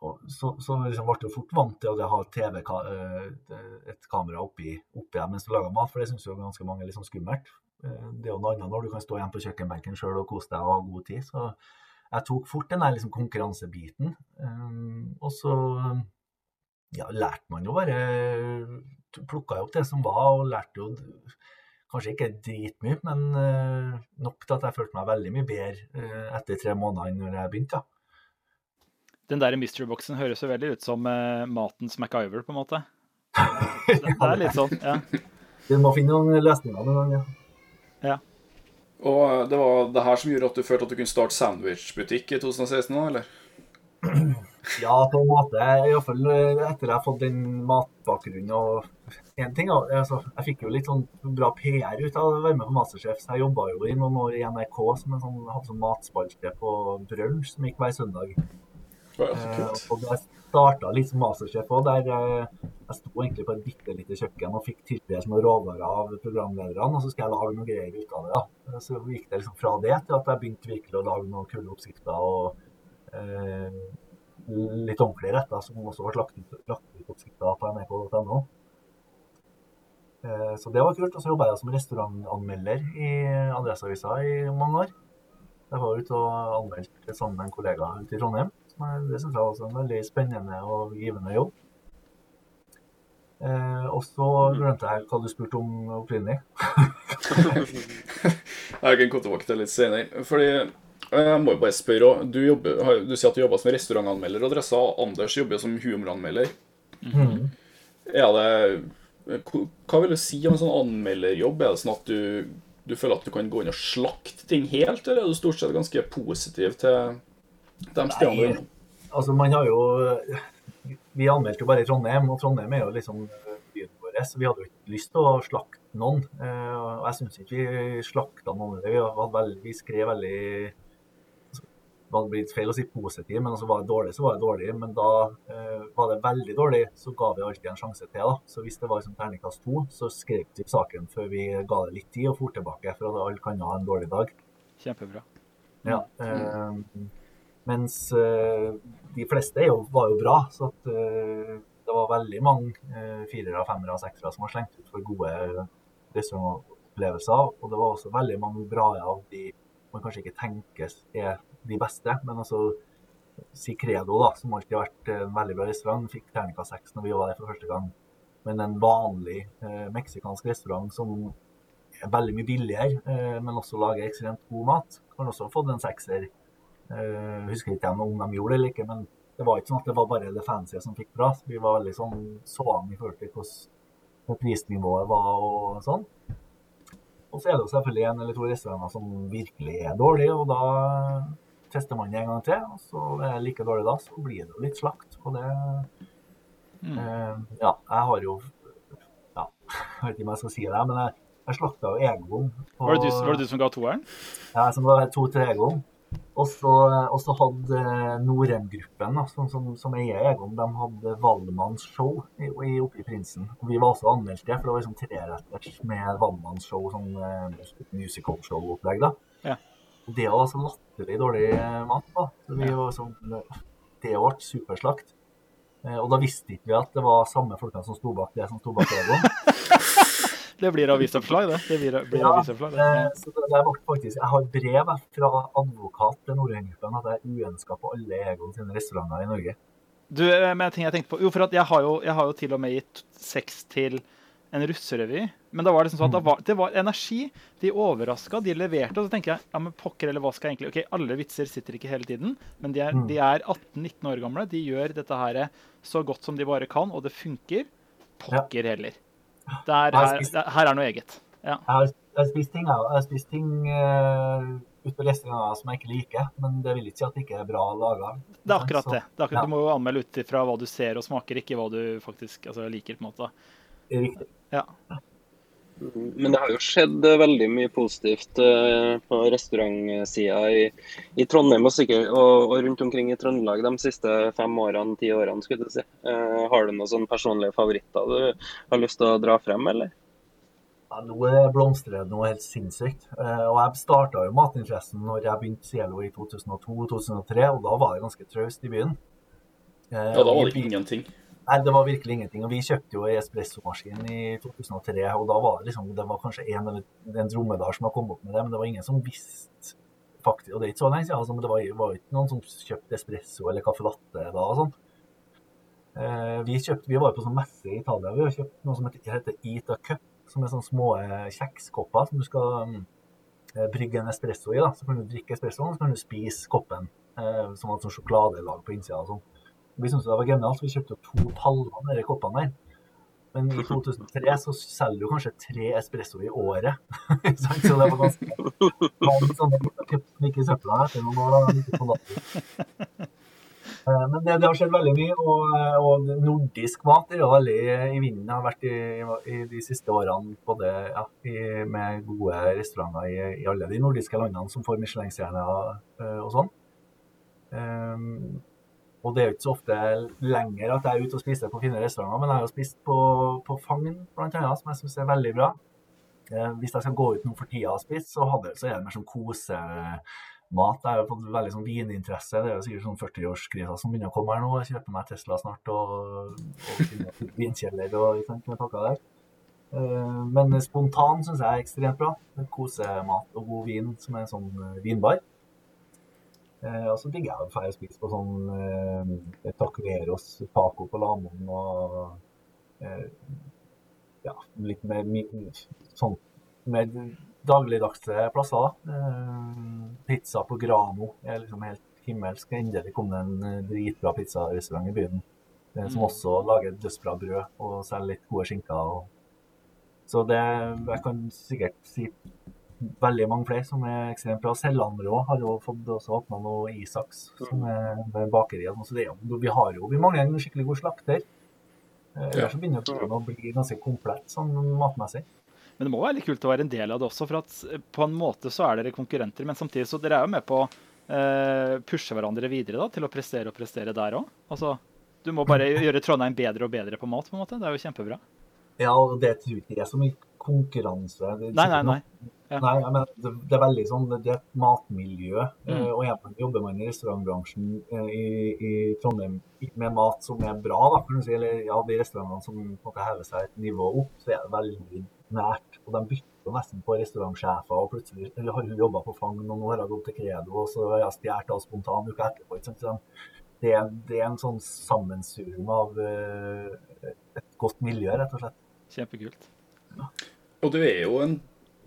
Og så, så liksom ble jeg fort vant til å ha TV et kamera oppi, oppi mens du lager mat, for det syns jo ganske mange er litt sånn skummelt. Det er jo noe annet når du kan stå igjen på kjøkkenbenken sjøl og kose deg og ha god tid. Så jeg tok fort den der liksom konkurransebiten. Og så ja, lærte man jo bare Plukka jo opp det som var, og lærte jo kanskje ikke dritmye, men nok til at jeg følte meg veldig mye bedre etter tre måneder enn når jeg begynte. ja. Den der mystery-boksen høres jo veldig ut som uh, matens MacGyver, på en måte. Det, det er litt sånn, ja. Du må finne noen løsninger noen ganger. ja. Og det var det her som gjorde at du følte at du kunne starte sandwichbutikk i 2016 òg, eller? Ja, på en måte. Iallfall etter jeg har fått den matbakgrunnen og en ting, altså, Jeg fikk jo litt sånn bra PR ut av å være med på Masterchef. Så jeg jobba jo i noen år i NRK som en sånn, hadde sånn matspalte på Brunsj som gikk hver søndag. Eh, og jeg starta litt som masterchef òg, der eh, jeg sto egentlig på et bitte lite kjøkken og fikk tildelt noen råvarer av programlederne, og så skal jeg lage noen greier ut av det. da. Eh, så gikk det liksom fra det til at jeg begynte virkelig å lage noen kule oppskrifter og eh, litt ordentlige retter som også ble lagt lagt ut oppskrifter på nrk.no. Eh, så det var kult. Og så jobba jeg som restaurantanmelder i Adresseavisa i mange år. Jeg var ute og anmeldte sammen med en kollega ute i Trondheim. Det syns jeg er en veldig spennende og givende jobb. Eh, og så glemte jeg hva du spurte om opprinnelig. jeg kan komme tilbake til litt senere. Fordi jeg må jo bare spørre. Du, du, sier at du jobber som restaurantanmelder og adressa. Anders jobber som humoranmelder. Mm. Er det Hva vil du si om en sånn anmelderjobb? Er det sånn at du, du føler at du kan gå inn og slakte ting helt, eller er du stort sett ganske positiv til de stedene du Altså, man har jo Vi anmeldte jo bare i Trondheim, og Trondheim er jo liksom byen vår. Så vi hadde jo ikke lyst til å slakte noen. Eh, og jeg syns ikke vi slakta noen. Vi, veldig, vi skrev veldig altså, Det blitt feil å si positiv, men altså var det dårlig, så var det dårlig. Men da eh, var det veldig dårlig, så ga vi alltid en sjanse til. da. Så hvis det var liksom terningkast to, så skrev vi saken før vi ga det litt tid og for tilbake. For at alle kan ha en dårlig dag. Kjempebra. Ja. Eh, mens eh, de fleste jo, var jo bra. Så at, uh, det var veldig mange eh, firere, femmere og seksere som var slengt ut for gode restaurantopplevelser. Og det var også veldig mange bra av de man kanskje ikke tenker er de beste. Men altså si Credo, da, som alltid har vært en veldig bra restaurant, fikk terningkast seks når vi var der for første gang. Men en vanlig eh, meksikansk restaurant som er veldig mye billigere, eh, men også lager ekstremt god mat, kan også fått en sekser. Eh, husker ikke om de gjorde det eller ikke, men det var ikke sånn at det var bare det fancy som fikk bra. Vi var veldig sånn sånn i forhold til hvordan prisnivået var og sånn. Og så er det jo selvfølgelig en eller to restauranter som virkelig er dårlige, og da tester man det en gang til. Og så er det like dårlig da, så blir det jo litt slakt. Og det mm. uh, Ja, jeg har jo Ja, jeg vet ikke om jeg skal si det, men jeg, jeg slakta jo Egon. Var det, du, var det du som ga toeren? Ja, som ga to til Egon. Og så hadde eh, Norem-gruppen, som, som, som, eier Egon, de hadde Valmannsshow oppe i Prinsen. Og vi var også anmeldt det, for det var liksom treretters med Valmannsshow, sånn uh, musical-show-opplegg. da. Ja. Det var så latterlig dårlig mat. da. Så vi var sånn, Det ble superslakt. Og da visste ikke vi at det var samme folkene som sto bak det som sto bak Egon. Det blir avisoppslag, det. det blir, blir ja, avisoppslag, det. Ja. Så det, det faktisk, jeg har brev fra advokat til Nordhengruppen at jeg er uønska på alle Egon sine restauranter i Norge. Du, eh, men ting jeg tenkte på, jo, for jeg har, jo, jeg, har jo, til og med gitt seks til en russerevy. Men da var det sånn at det var, det var energi. De overraska, de leverte. Og så tenker jeg ja, men pokker eller hva skal jeg egentlig Ok, alle vitser sitter ikke hele tiden, men de er, mm. er 18-19 år gamle. De gjør dette her så godt som de bare kan, og det funker. Pokker heller. Der, her, her, er noe eget. Ja. Jeg har, spist ting, jeg har spist ting uh, ute som jeg ikke liker, men det vil ikke si at det ikke er bra laga. Det er akkurat det. det er akkurat, ja. Du må jo anmelde ut ifra hva du ser og smaker, ikke hva du faktisk altså, liker. på en måte. Riktig. Ja. Men det har jo skjedd veldig mye positivt uh, på restaurantsida i, i, Trondheim og, sikkert, og, og, rundt omkring i Trøndelag de siste fem årene, ti årene. skulle du si. Uh, har du noen sånne personlige favoritter du har lyst til å dra frem, eller? Ja, nå blomstrer det noe helt sinnssykt. Uh, og Jeg starta jo matinteressen når jeg begynte Cielo i 2002-2003, og da var det ganske traust i byen. Eh, Ja, da var det ingenting. Nei, det var virkelig ingenting. Og vi kjøpte jo espressomaskin i 2003, og da var det liksom Det var kanskje en eller en dromedar som har kommet opp med det, men det var ingen som visste faktisk Og det er ikke så lenge siden, altså, men det var, var ikke noen som kjøpte espresso eller caffè latte da og sånn. Eh, vi, kjøpte, vi var på sånn messe i Italia. Vi har kjøpt noe som heter, heter Eat a Cup, som er sånne små eh, kjekskopper som du skal eh, brygge en espresso i. da. Så kan du drikke espressoen, og så kan du spise koppen eh, som et sånt sjokoladelag på innsida. og sånn. Vi syntes det var genialt, vi kjøpte opp to paller med de koppene der. Men i 2003 så selger du kanskje tre espresso i året. Så det var ganske mange sånne som gikk i søpla etter noen år. da, ikke på natten. Men det, det har skjedd veldig mye, og, og nordisk mat er jo veldig i vinden. Jeg har vært i, i de siste årene både ja, i, med gode restauranter i, i alle de nordiske landene som får Michelin-stjerner eh, og sånn. Um, og det er jo ikke så ofte lenger at jeg er ute og spiser på fine restauranter, men jeg har jo spist på, på Fagn bl.a., som jeg syns er veldig bra. Eh, hvis jeg skal gå ut nå for tida og spise, så, hadde, så er det mer sånn kosemat. Jeg har jo fått veldig sånn vininteresse. Det er jo sikkert sånn 40-årskrisa som begynner å komme her nå. Jeg kjøper meg Tesla snart og, og vinkjeller og sant, med pakka der. Eh, Men spontan syns jeg er ekstremt bra. Kosemat og god vin som er en sånn vinbar. Eh, og så digger jeg å dra og spise på sånn eh, tacoveros, taco på Lamoen og eh, ja, litt mer mi- sånn mer dagligdagse plasser. Eh, pizza på Grano er liksom helt himmelsk. Endelig kom det en eh, dritbra pizzarestaurant i byen eh, som Mm. også lager dødsbra brød og selger litt gode skinker. Og... Så det, jeg kan sikkert si veldig mange flere som er ekstremt bra. Sellandrå har jo fått også åpna noe Isaks, som er med bakeri. sånn. Så det er jo, vi har jo, vi mangler en skikkelig god slakter. Eh, Ellers så begynner det å bli ganske komplett sånn matmessig. Men det må være litt kult å være en del av det også, for at eh, på en måte så er dere konkurrenter, men samtidig så dere er jo med på å eh, pushe hverandre videre da, til å prestere og prestere der òg. Altså, du må bare gjøre Trondheim bedre og bedre på mat, på en måte. Det er jo kjempebra. Ja, og det tror jeg ikke er så mye konkurranse. Er Nei, nei, nei. Ja. Nei, jeg mener, det, det er veldig sånn, det er et matmiljø. Mm. eh, Og jeg jobber man i restaurantbransjen eh, i, i Trondheim med mat som er bra, da, kan du si. Eller ja, de restaurantene som på en måte hever seg et nivå opp, så er det veldig nært. Og de bytter nesten på restaurantsjefer. Og plutselig eller har hun jobba på Fang, og nå har hun gått til Credo, og så har jeg stjålet av spontan uka etterpå. Ikke sant? sånn. Det, er- det er en sånn sammensurium av uh, et godt miljø, rett og slett. Kjempekult. Og du er jo en,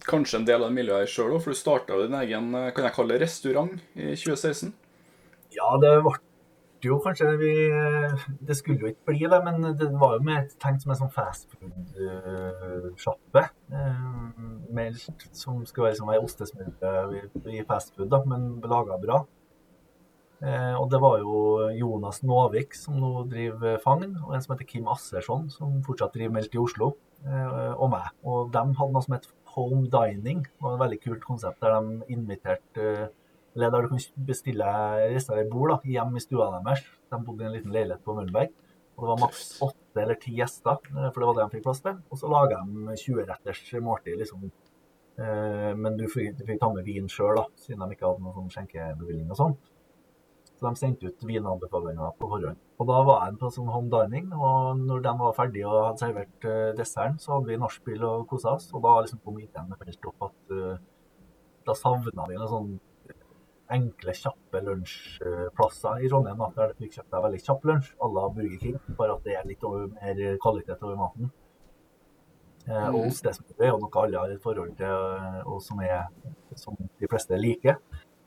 kanskje en del av det miljøet sjøl òg, for du starta din egen eh, kan jeg kalle det, restaurant i 2016. Ja, det ble jo kanskje vi Det skulle jo ikke bli det, men det var jo mer tenkt som en sånn fastfood-sjappe. Meldt som skulle være som ei ostesmultre i- fastfood, da, men laga bra. Eh, og det var jo Jonas Nåvik som nå driver Fagn, og en som heter Kim Assersson, som fortsatt driver Meldt i Oslo, eh, og meg. Og de hadde noe som het Home Dining, og et veldig kult konsept der de inviterte eller der du kan bestille i bord da, hjem i stua deres. De bodde i en liten leilighet på Møllenberg. Og det var maks åtte eller ti gjester, eh, for det var det de fikk plass til. Og så laga de 20-retters måltid, liksom. Eh, Men du fikk, du fikk ta med vin sjøl, siden de ikke hadde noen sånn skjenkebevilgning og sånn. De sendte ut vinanbefalinger på forhånd. Og da var jeg på sånn home dining, og når de var ferdige og hadde servert uh, desserten, så hadde vi nachspiel og kosa oss. Og da liksom kom ideen helt opp at uh, da savna vi noen sånn enkle, kjappe lunsjplasser i Trondheim. Der du fikk kjøpt deg veldig kjapp lunsj à la Burger King, bare at det er litt over, mer kvalitet over maten. Eh, og ostesmør er jo noe alle har et forhold til, og som, er, som de fleste liker.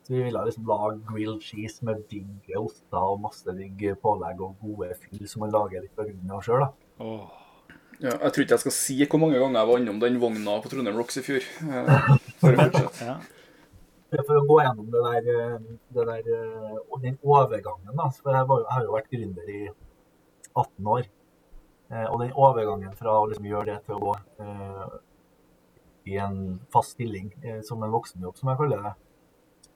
Så vi ville liksom lage grilled cheese med digge oster og masse digg pålegg og gode fyll som man lager litt fra grunnen av sjøl. Oh. Ja, jeg tror ikke jeg skal si hvor mange ganger jeg var innom den vogna på Trondheim Rocks i fjor. Eh, For å fortsette. Ja. For å gå gjennom det der, eh, det der eh, og den overgangen, da. For jeg, var, jeg har jo vært gründer i 18 år. Eh, og den overgangen fra å liksom gjøre det til å gå eh, i en fast stilling eh, som en voksenjobb, som jeg kaller det.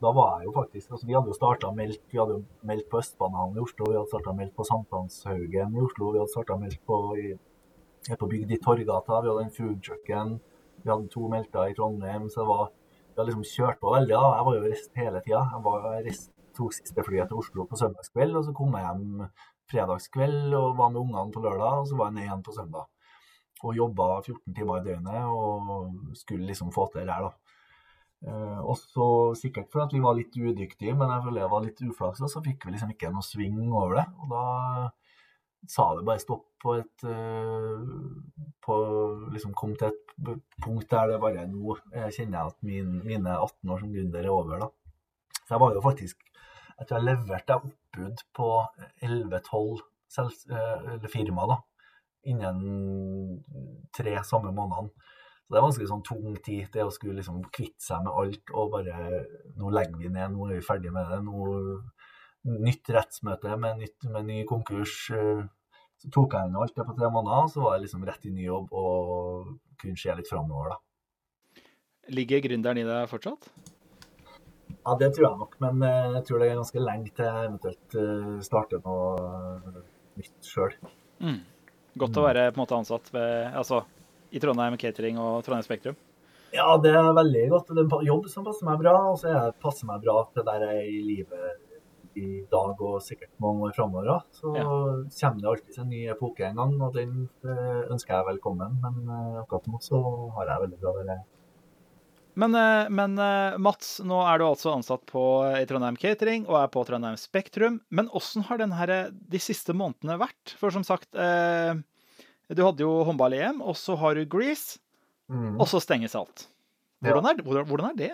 Da var jeg jo faktisk altså Vi hadde jo starta meldt vi hadde jo meldt på Østbanehallen i Oslo, vi hadde starta meldt på Sankthanshaugen i Oslo, vi hadde starta meldt på, på bygd i Torgata, vi hadde en foodtrucken, vi hadde to melter i Trondheim. så det var vi hadde liksom kjørt på veldig. da. Jeg var jo rest hele tida. Jeg var rest, tok siste flyet til Oslo på søndagskveld, og så kom jeg hjem fredagskveld og var med ungene på lørdag, og så var jeg ned igjen på søndag. Og jobba 14 timer i døgnet og skulle liksom få til det her, da. Uh, og så sikkert for at vi var litt udyktige, men jeg føler jeg var litt uflaks, så fikk vi liksom ikke noe sving over det. Og da sa det bare stopp på et uh, på, liksom Kom til et punkt der det bare nå jeg kjenner jeg at min, mine 18 år som gründer er over. da. Så jeg var jo faktisk Jeg tror jeg leverte oppbud på 11-12 uh, firma da, innen tre samme månedene. Så det er ganske sånn tung tid, det å skulle liksom kvitte seg med alt og bare Nå legger vi ned, nå er vi ferdig med det. nå Nytt rettsmøte med, nytt, med ny konkurs. Eh, så tok jeg inn alt det på tre måneder, så var jeg liksom rett i ny jobb og kunne se litt framover, da. Ligger gründeren i deg fortsatt? Ja, det tror jeg nok, men eh, jeg tror det er ganske lenge til jeg eventuelt eh, starter noe nytt sjøl. Mm. Godt å være på en måte ansatt ved, altså, i Trondheim Catering og Trondheim Spektrum? Ja, det er veldig godt. Det er en jobb som passer meg bra, og så passer meg bra til det jeg er i livet i dag og sikkert mange år framover. Så ja. kommer det alltid en ny epoke en gang, og den eh, ønsker jeg velkommen. Men eh, akkurat nå så har jeg veldig bra det. Men, eh, men, Mats, nå er du altså ansatt på, i Trondheim Catering og er på Trondheim Spektrum. Men hvordan har denne, de siste månedene vært? For som sagt, eh, du hadde jo håndball-EM, og så har du Grease, mm. og så stenges alt. Hvordan er, hvordan, er det?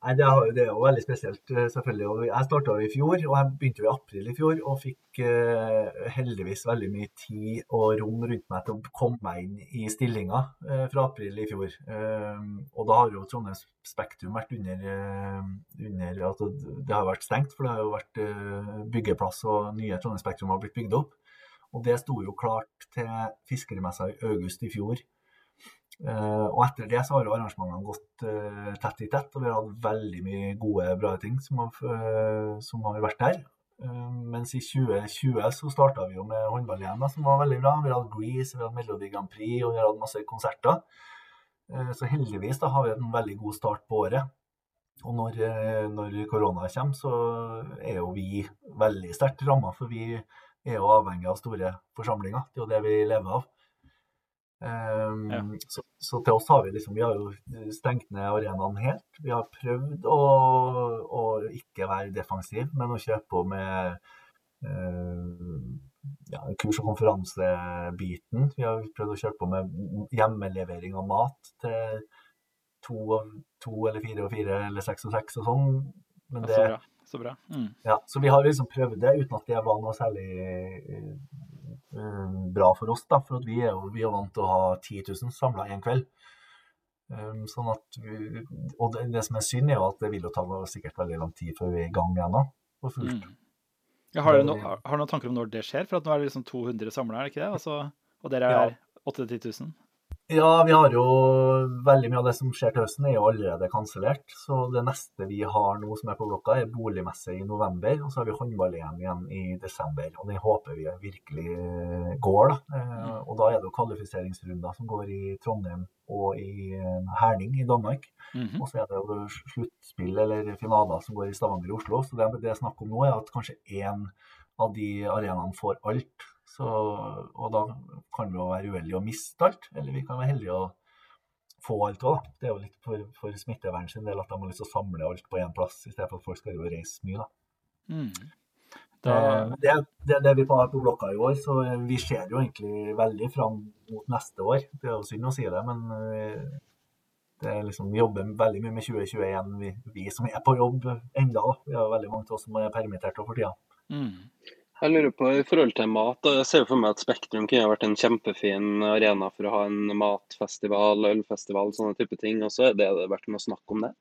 Nei, det, er jo veldig spesielt, eh, selvfølgelig. Jeg starta i fjor, og jeg begynte i april i fjor. Og fikk uh, heldigvis veldig mye tid og rom rundt meg til å komme meg inn i stillinga uh, fra april i fjor. Og da har jo Trondheim Spektrum vært under, under altså, Det har vært stengt, for det har jo vært byggeplass, og nye Trondheim Spektrum har blitt bygd opp. Og det sto jo klart til fiskermessa i august i fjor. Uh, og etter det så har jo arrangementene gått uh, tett i tett, og vi har hatt veldig mye gode, bra ting som har, uh, som har vært der. mens i 2020 så starta vi jo med håndball-EM, som var veldig bra. Vi har hatt Grease, vi har hatt Melodi Grand Prix og vi har hatt masse konserter. så heldigvis da har vi en veldig god start på året. Og når, når korona kommer, så er jo vi veldig sterkt ramma, for vi er jo avhengig av store forsamlinger. Det er jo det vi lever av. Um, ja. så, så, til oss har vi liksom Vi har jo stengt ned arenaen helt. Vi har prøvd å, å ikke være defensiv, men å kjøpe på med uh, ja, kurs- og konferansebiten. Vi har prøvd å kjøpe på med hjemmelevering av mat til to, to eller fire og fire eller seks og seks og sånn. Men det, så bra. Mm. Ja, så vi har liksom prøvd det uten at det var noe særlig um, bra for oss. da, For vi er jo vi er vant til å ha 10 000 samla en kveld. Um, sånn at vi, og det, det, som er synd, er jo at det vil jo ta sikkert veldig lang tid før vi er i gang igjen. på fullt. Mm. Ja, har, du no, har, du noen tanker om når det skjer? For nå er det liksom 200 samla, er det ikke det? Altså, og dere er ja. 8000-10 000? Ja, vi har jo veldig mye av det som skjer til høsten, er jo allerede kansellert. Så det neste vi har nå som er på blokka, er boligmesse i november. Og så har vi håndball-EM igjen i desember. Og det håper vi virkelig går, da. Eh. Og da er det jo kvalifiseringsrunder som går i Trondheim og i eh, Herning i Danmark. Mm -hmm. Og så er det jo sluttspill eller finaler som går i Stavanger og Oslo. Så det det er snakk om nå, er at kanskje én av de arenaene får alt. Så, og da kan vi jo være uheldige og miste alt, eller vi kan være heldige å få alt òg. Det er jo litt for, for smittevern sin del at de har lyst til å samle alt på én plass, i stedet for at folk skal jo reise mye. da. Mm. Da... Det, det, er det vi har på blokka i år, så vi ser jo egentlig veldig fram mot neste år. Det er jo synd å si det, men eh, det er liksom, vi jobber veldig mye med 2021, vi, vi som er på jobb enda. Vi har veldig mange av oss som er permittert for tida. Mm. Jeg lurer på i forhold til mat. Jeg ser for meg at Spektrum kunne vært en kjempefin arena for å ha en matfestival, ølfestival, sånne type ting. Og så er det vært noe snakk om det?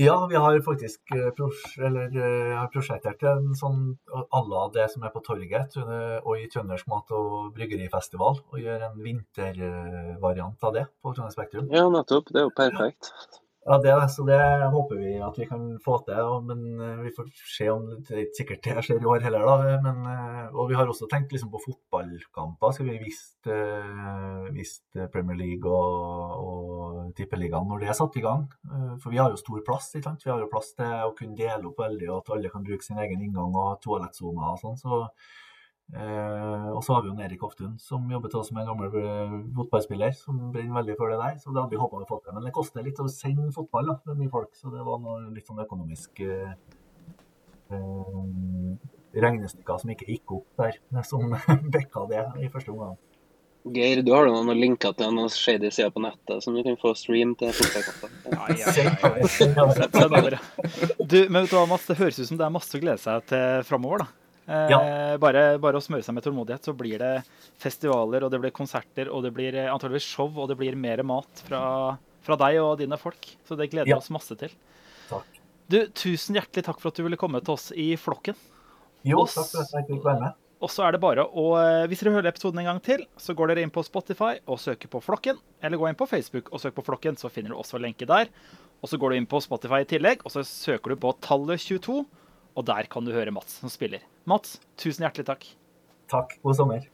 Ja, vi har faktisk eh, eller, uh, har prosjektert en sånn à la det som er på torget og i Trøndersk mat- og bryggerifestival. Og gjøre en vintervariant av det på Trondheim Spektrum. Ja, nettopp. Det er jo perfekt. Ja, det, så det håper vi at vi kan få til. Men eh, vi får se om det er sikkert det skjer i år heller, da. Men, eh, og vi har også tenkt liksom på fotballkamper. Skal vi uh, vist Premier League og, og Tippeligaen når det er satt i gang. Eh, for vi har jo stor plass. ikke sant? Vi har jo plass til å kunne dele opp veldig, og at alle kan bruke sin egen inngang og toalettsoner og sånn. så eh, og så har vi jo Erik Hoftun, som jobber til oss som en gammel eh, fotballspiller, som brenner veldig for det der. Så det hadde vi håpa å få til. Men det koster litt å sende fotball da, med mye folk, så det var noe litt sånn økonomisk eh, eh regnestykker som ikke gikk opp der, som dekka det i første omgang. Geir, du har noen linker til noen shady sider på nettet som du kan få stream til fotballkamper? Ja, ja, ja, du, men vet du hva, Mats, det høres ut som det er masse å glede seg til framover. Eh, ja. bare, bare, å smøre seg med tålmodighet, så blir det festivaler, og det blir konserter, og det blir eh, antageligvis show, og det blir mer mat fra, fra deg og dine folk. Så det gleder vi oss masse til. Takk. Du, tusen hjertelig takk for at du ville komme til oss i flokken. Jo, takk for at jeg fikk være med. Og så er det bare å, eh, Hvis dere hører episoden en gang til, så går dere inn på Spotify og søker på Flokken. Eller gå inn på Facebook og søk på Flokken, så finner du også lenke der. Og så går du inn på Spotify i tillegg, og så søker du på tallet 22. Og der kan du høre Mats som spiller. Mats, tusen hjertelig takk. Takk. God sommer.